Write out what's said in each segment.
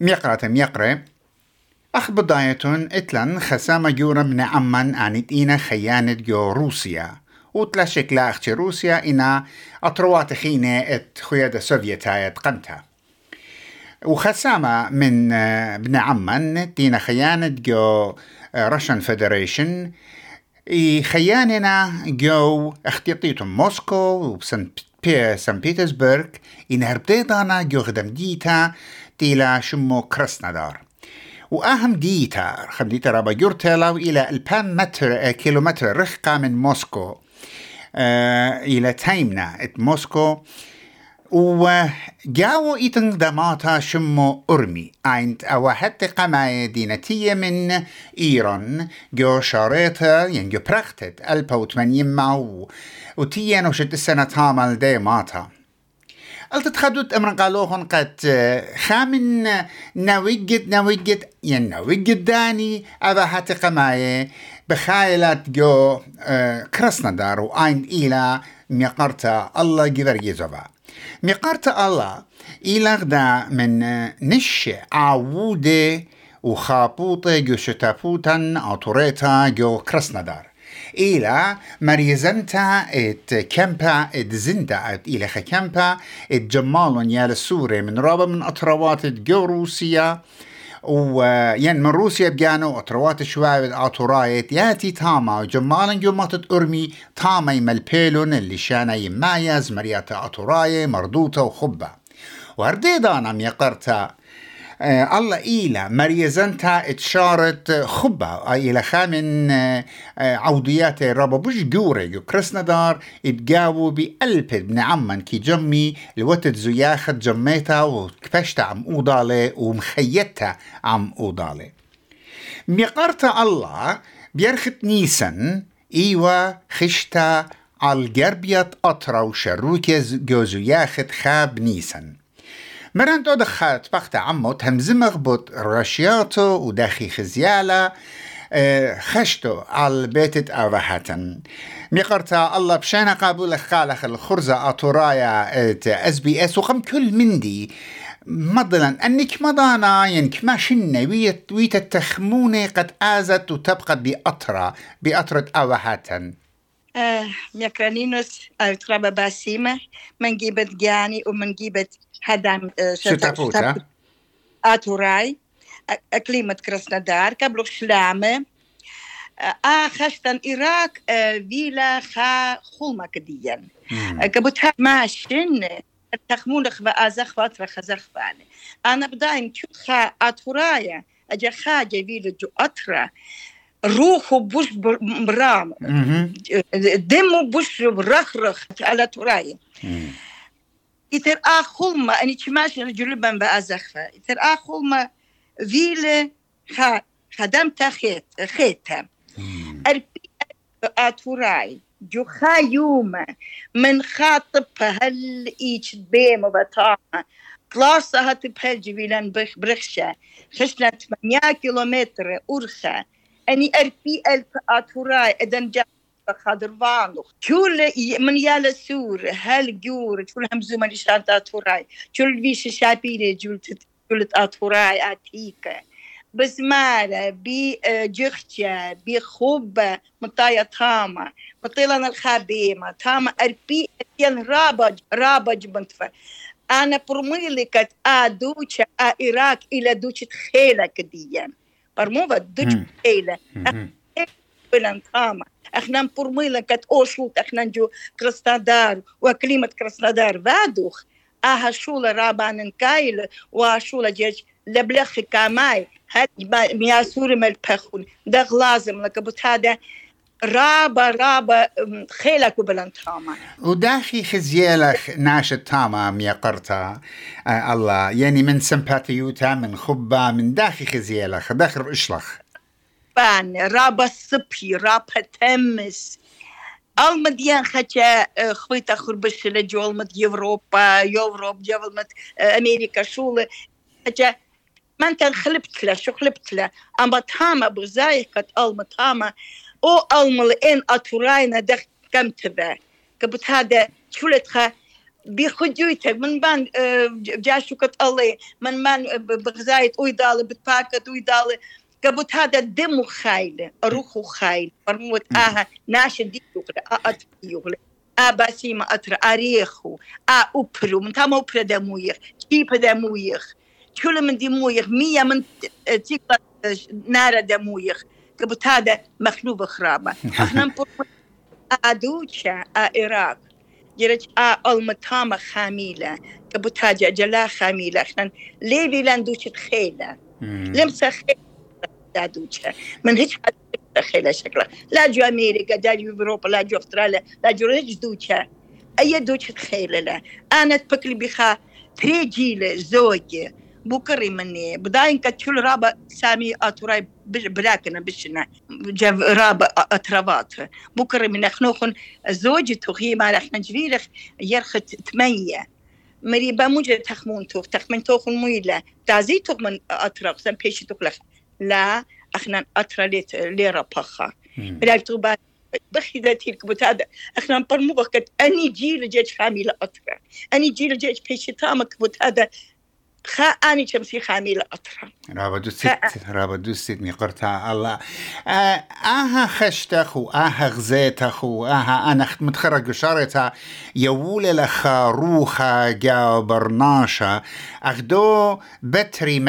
ميقرة ميقرة. أخ بداية إتلن خسامة جورا من عمان آنت إينا خيانة جو روسيا. وتلاشك لا أختي روسيا إنا أطروات خينة إت خيادة سوفيتاية قمتها وخسامة من ابن عمان دينا خيانة جو راشن فيدريشن خياننا جو اختيطيتم موسكو وسن بي سان بيترسبرغ إن هربتيضانا جو خدم ديتا تيلا شمو كرسنادار وأهم ديتا خم ديتا رابا يرتلاو إلى البان متر كيلومتر رخقة من موسكو آه إلى تايمنا ات موسكو وجاو إيتن دماتا شمو أرمي. عند أواحد قماية دينتية من إيران. جو شاريتا ين جو براختت ألبا وثمانين معو وتيين وشت السنة تامل دي ماتا قلت تخدوت أمر قالوهن قد خامن نوجد نوجد ين نوجد داني. أبا هاتي قماية بخايلات جو كرسندار وعين إلى ميقرتا الله جبر يزوبا. مقارت الله إلغدا من نش عوودة وخابوطة جو شتافوتن أطوريتا جو كرسندار. إلى مريزنتا إت كمبا إت زندا إت إلى كمبا إت جمالون يال السوري من رابع من أطروات جو روسيا وين من روسيا بجانو أطروات شوائب أطورايت ياتي تاما وجمالا جمطت أرمي تاما يملبيلون اللي شانا يمايز مرياتا أطوراي مردوتا وخبة. وهرديدانا ميقرتا آه الله إيلا. مريزنتا اتشارت خبة. إلى خامن آه عوديات رابا بوش جوري. كرسنا دار اتجاوو بألب ابن عمان. كي جمي الوتد زياخت جميتا وكفشتا عم أوضالي ومخيتها عم أوضالي. ميقارتا الله بيرخت نيسن. إيوا خشتا على الجربية أطرا وشروكز جوزو ياخد خاب نيسن. مران دو دخلت بخت عمو تهمزمغ بوت رشياتو وداخي خزيالة خشتو على بيتت أوهاتن ميقرتا الله بشانا قابل خالخ الخرزة أطورايا اس بي اس وقم كل مندي مضلا أنك مضانا ينك ما شنة ويت التخمونة قد آزت وتبقى بأطرة بأطرة أوهاتن آه ميكرانينوس أترابا باسيمة من جيبت جاني ومن جيبت هدام شتافوتا أتوراي أكليمة كراسنودار قبل شلامة آه خشتن إيراك فيلا خا خولما كديا كبتها ماشين تخمونخ بأزخ فترة خزخ فاني أنا بدايم تشوخا أتورايا أجا خاجة فيلا جو أترا روحه بوش برام دمه بوش رخرخ على تراي يتر آخلما أني تشماش جلبا بأزخفة يتر آخلما فيلة خا خدمت خيت خيتها أربي أتوراي جو خايومة من خاطب هل إيش بيم وبطاقة كلاسة هتبهل جبيلان بخ برخشة خشنا 8 كيلومتر أرخة أني أربي ألف أتوراي إذن جا خضروانو شول من يالا سور هل جور شول همزو من شانت أتوراي شول فيش شابيلي جولت جولت أتوراي أتيكا بزمالة بجخشة بخوبة مطايا تاما. مطيلنا الخابيمة. تاما أربي أتين رابج رابج بنتفر. أنا برميلي كت أدوشة إيراك إلى دوشة خيلة كديا برموفا دوشة خيلة بلان تاما. إحنا برميلة كت أوشوت إحنا نجو كرسنادار وكلمة كرسنادار بادوخ آها شولة رابان كايل وشولة جيج لبلخ كاماي. هاد مياسوري مالبخون دغ لازم لك هذا رابا رابا خيلك بلان تاما. وداخي خزيالك ناشة تاما ميقرتا آه الله. يعني من سمباتيوتا من خبة من داخي خزيالك داخل إشلخ. بان رابا صبي رابا تمس المديان خجا خويتا خربش لجول مد يوروبا يوروب جول مد امريكا شولة خجا ما انت خلبت له شو خلبت له اما تاما بغزايقة الما تاما او الما لين اتوراينا دخ كم تبع كبت هذا شولتها بخديوتك من بان جاشوكت الله من بان بغزايت ويدالي بتباكت ويدالي قبط هذا الدم خايل روح خايل فرموت آها ناش دي يغلى أت يغلى آ سيما أتر أريخو آ أبرو من تام أبرو دمويخ كيف دمويخ كل من دمويخ مية من تيقى نار دمويخ قبط هذا مخلوب خرابة إحنا نقول أدوشا إراق جرج آ المتامة خاميلة قبط هذا جلا خاميلة إحنا ليلي لاندوشة خيلة لمسة خيلة دادوچه. من هیچ خیلی شکل لا جو أمريكا لا جو اوروبا لا جو استراليا لا جو هیچ دوچه. اي دوچه خیلی لا أنا تبكلي بخا تري جيل زوجي بكري مني بداين كتشول رابا سامي اتوراي براكنا بشنا جاب رابا اترابات بكري من اخنوخن زوجي تغي ما إحنا جريرخ يرخت تمية مريبا موجة تخمون توخ. تخمن توخن مويلة تعزي توخ من أطرق سن بيشي توخ لا إحنا أترليت ليرة بخا بلاك توبا بخي ذاتي الكبوت إحنا برمو وقت أني جيل جيج خامي أطرا أني جيل جيج بيشي تامك كبوت. هذا خا اني شمسي خامي لأطرا رابا دوست رابا دوست ميقرتا الله. آه آها خشتخ وآها غزيتخ وآها أنا متخرج شارتا يول لخا روخا جا برناشا أخدو بتري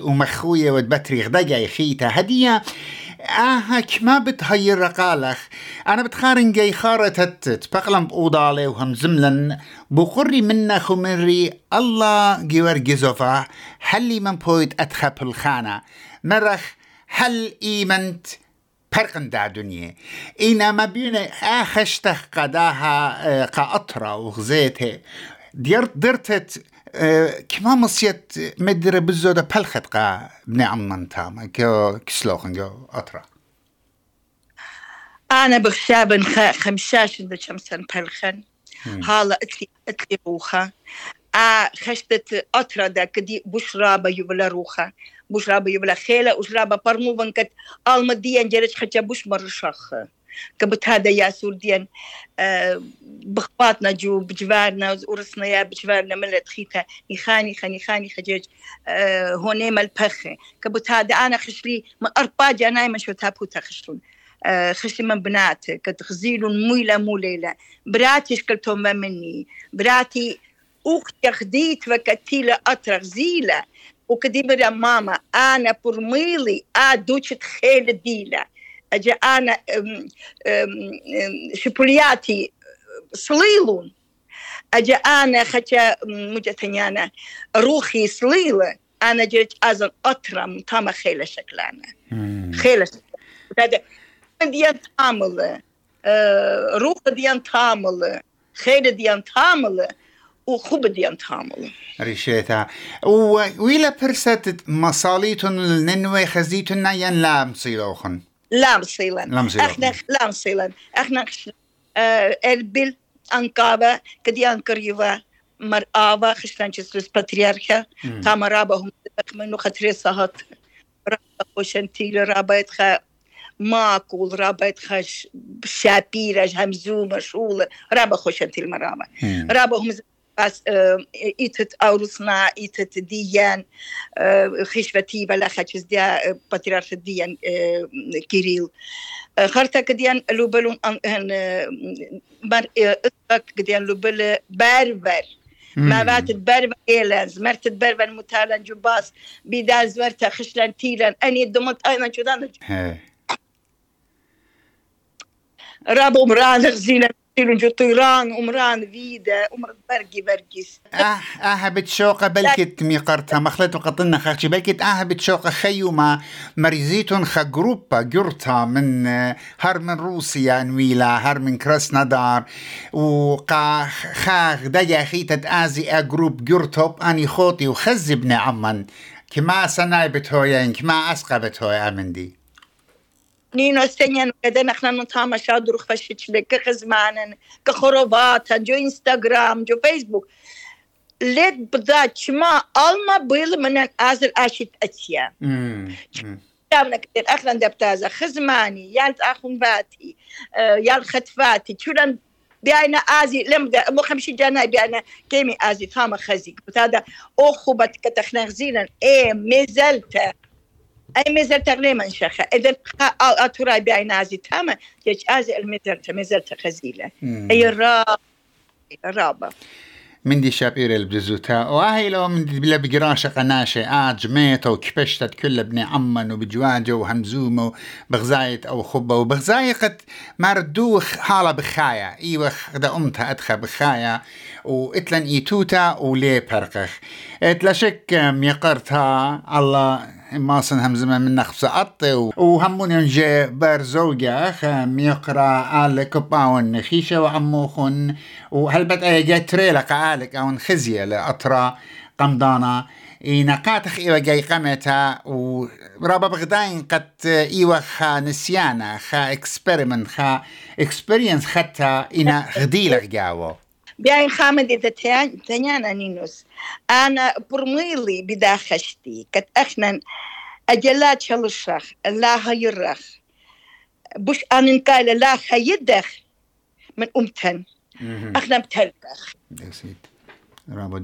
ومخوية وات بتري غدقا يخيتا هدية آها كما بتهير رقالخ أنا بتخارن جاي خارتت بقلم بأوضالي وهم زملن بقري منا خمري. الله جيور جزوفا حلي من بويت أتخب الخانة؟ مرخ هل إيمنت فرقن دا دنيا؟ إنا ما بين آخشتخ قداها قاطرة وغزيتة. ديرت درتت كما مصيت مدري بزودة بلخت قا بنعم من تاما كو كسلوخن جو أطرا أنا بخشابن خمشاش إذا شمسن بلخن هالا اتلي اتلي روخا آ خشتت أطرا دا كدي بشرابة يبلا روخا بشرابة يبلا خيلة وشرابة برمو بنكت المديان جرج خجا بش مرشخ كبت هذا يا سورديان آه بخباتنا جو بجوارنا ورسنا يا بجوارنا من تخيتها يخاني خاني خاني خجاج آه هوني مال بخ كبت هذا أنا خشلي من أرباج أنا من شو تابوتا خشلون آه خشلي من بنات. كتخزيلون مويلة موليلة براتي شكلتهم مني. براتي أختي خديت وكتيلة أطرق زيلة. وكديبر ماما أنا برميلي أدوشت خيل ديلة. أجا أنا شبولياتي صليلون. أجا أنا خجا مجتنيانا روحي صليلة. أنا جيت أزن أطرم تاما خيلة شكلانا. خيلة هذا ديان تامل روح ديان تامل خيلة ديان تامل وخوب ديان تامل ريشيتا. ويلا برست مصاليتون الننوي خزيتون ين لا مصيلوخن لا مصيلا. لا مصيلا. إحنا لا مصيلا. إحنا آه البل انقابة كدي انكريفا مرآبا خشلان جسلس بطرياركا تاما رابا هم منو خطري صهات رابا خوشنتيل رابا يتخا ماكول رابا يتخا شابيرة همزومة شولة رابا خوشنتيل مرابا رابا هم بس إيتت أورسنا إيتت ديان خشفتي بلا خشز ديا بطريرك ديان كيريل خرتا كديان لوبلون هن مر اتبك كديان لوبل بربر ما بات بربر إيلانز مرت بربر متالن جباس بيداز ورتا خشلان تيلان أني دمت أيضا جدان رابو مران غزيلا جو طيران ومران فيدا ومر برقي برقيس آه آه بتشوقة بلكت ميقرتها. مخلت وقطنا خاخشي بلكت آه بتشوقة خيوما مريزيتون خا جروبا جرتا من هر من روسيا نويلا هر من كراسنادار. وقا خاخ دجا خيتت آزي آ جروب جرتوب آني خوتي وخزبني عمان. كما سناي بتهوين كما اسقى بتهوي امندي نينو سنين كده نحن نتعامل شادر خشيت لك كخزمان كخروبات جو انستغرام جو فيسبوك ليت بدا شما alma بيل من ازل اشيت اتيا كامنا كتير اخلا دبتازا خزماني يالت اخون باتي يال ختفاتي شولان بأنا آزي لم مو خمشي جانا بأنا كيمي آزي ثاما خزيك هذا أخوبة كتخنغزيلا إيه مزلت أي مزلت غليما شخة إذا أتورا بأنا آزي تاما يج آزي المزلت مزلت خزيلة أي الرابة الرابة من دي شابير البزوتا وهي لو من دي بلا بقراشة قناشة آج ميتة وكبشتت كل ابن عمن وبجواجة وهمزومة وبغزايت أو خبة. وبغزايقة مردوخ حالة بخايا. إيوة دا أمتها أدخى بخايا. وإتلن إيتوتا ولي برقخ إتلا شك ميقرتها الله ماسن هم زمان من نخبس أطي وهمون ينجي برزوجة خم يقرا على كباون خيشة وعموخن وهلبت أي جاي تريلا قالك أو خزية لأطرا قمدانا. نقاتخ إيوة جاي قمتا ورابا بغداين قد إيوة خا نسيانا خا اكسبيرمنت خا اكسبيرينس ختا إنا غديلة جاوو بيان خامد إذا تانيانا نينوس أنا برميلي بدا خشتي كت أخنا أجلات شلشخ لا هيرخ. بوش أنا نقال لا خيدخ من أمتن. أخنا بتلكخ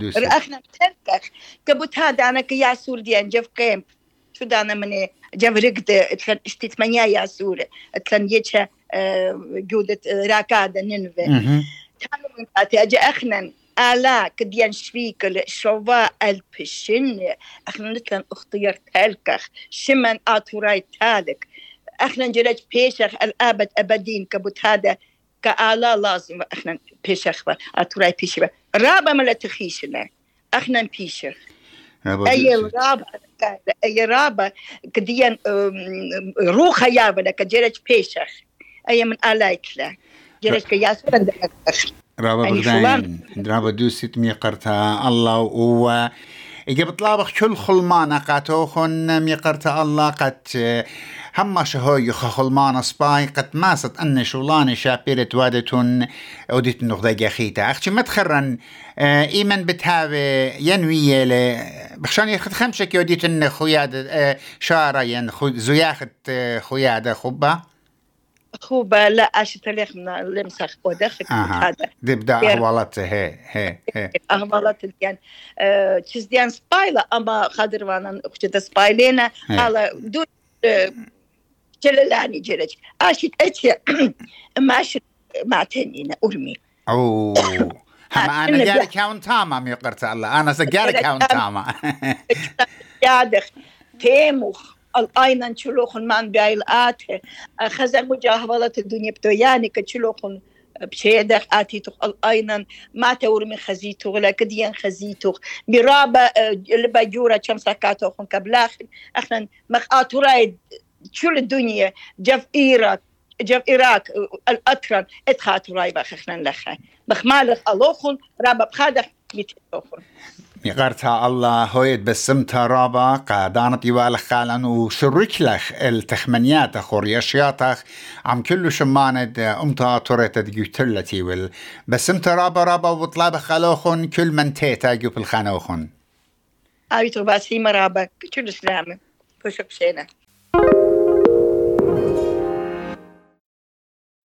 أخنا بتلكخ كبوت هذا أنا كيا سور ديان جف قيم. شو دانا من جف رقد إشتيت منيا يا سور اتلن يتشا جودة راكادة ننفي. تعلم أتي أخنا آلا كديان شفيك شوفا ألبشن اخنا نتلن أختيار تالكخ شمن آتوراي تالك. اخنا نجرج بيشخ الأبد أبدين كبوت هذا كآلا لازم اخنا بيشخ آتوراي بيشخ رابا ملا تخيشنا اخنا بيشخ. أي رابا أي رابا كديان روح يابنا كجرج بيشخ. أي من آلايتلا جرج كياسو رابا بغداين رابا دوسيت ميقرتا الله و إجابة طلابخ كل خلمانا قاتوخن ميقرتا الله قد هم شهوي خلمان سباي. قد ماست أن شولان شابيرة وادتون أوديت النقطة جاخيتا أختي ما تخرن إيمن بتهاوي ينوية ل بخشان يخد خمسة يوديت إن خويادة شارة ين زياخت خويادة خبة خوبه لا اشت ليخ من لمسخ ودخ هذا. دي بدا اهوالات هي هي هي. اهوالات ديان تشز ديان سبايلا اما خاطر وأنا اخت سبايلينا على دون جلالاني جلج اشت اتش ماشي ما تنينا ارمي اوه هم أنا جاري كاون تاما ميقرت الله. أنا سجاري كاون تاما. يادخ تيموخ من بيل آته خزر مجاهبلة الدنيا بتوياني كتشلوخن بشيدخ آتي تخ الأيضا ما تور من خزيتو ولا كديان خزيتو برابة البجورة كم سكاتوخن كبلاخن اخنا مخ آتوراي شو الدنيا جف إيراك جف إيراك الأترن اتخاتو راي بخخنا لخا بخمالخ ألوخن رابا بخادخ ميتوخن ميقارتها الله هويت بسمتها رابا قادانت يوالخ خالن وشرك لخ التخمنيات اخور يشياتخ عم كله شماند أمتا توريت ديوتلتي وال بسمتها رابا رابا وطلاب خالوخن كل من تيتا جوب الخانوخن أبي تباسي مرابا كل سلامة. فشك شينا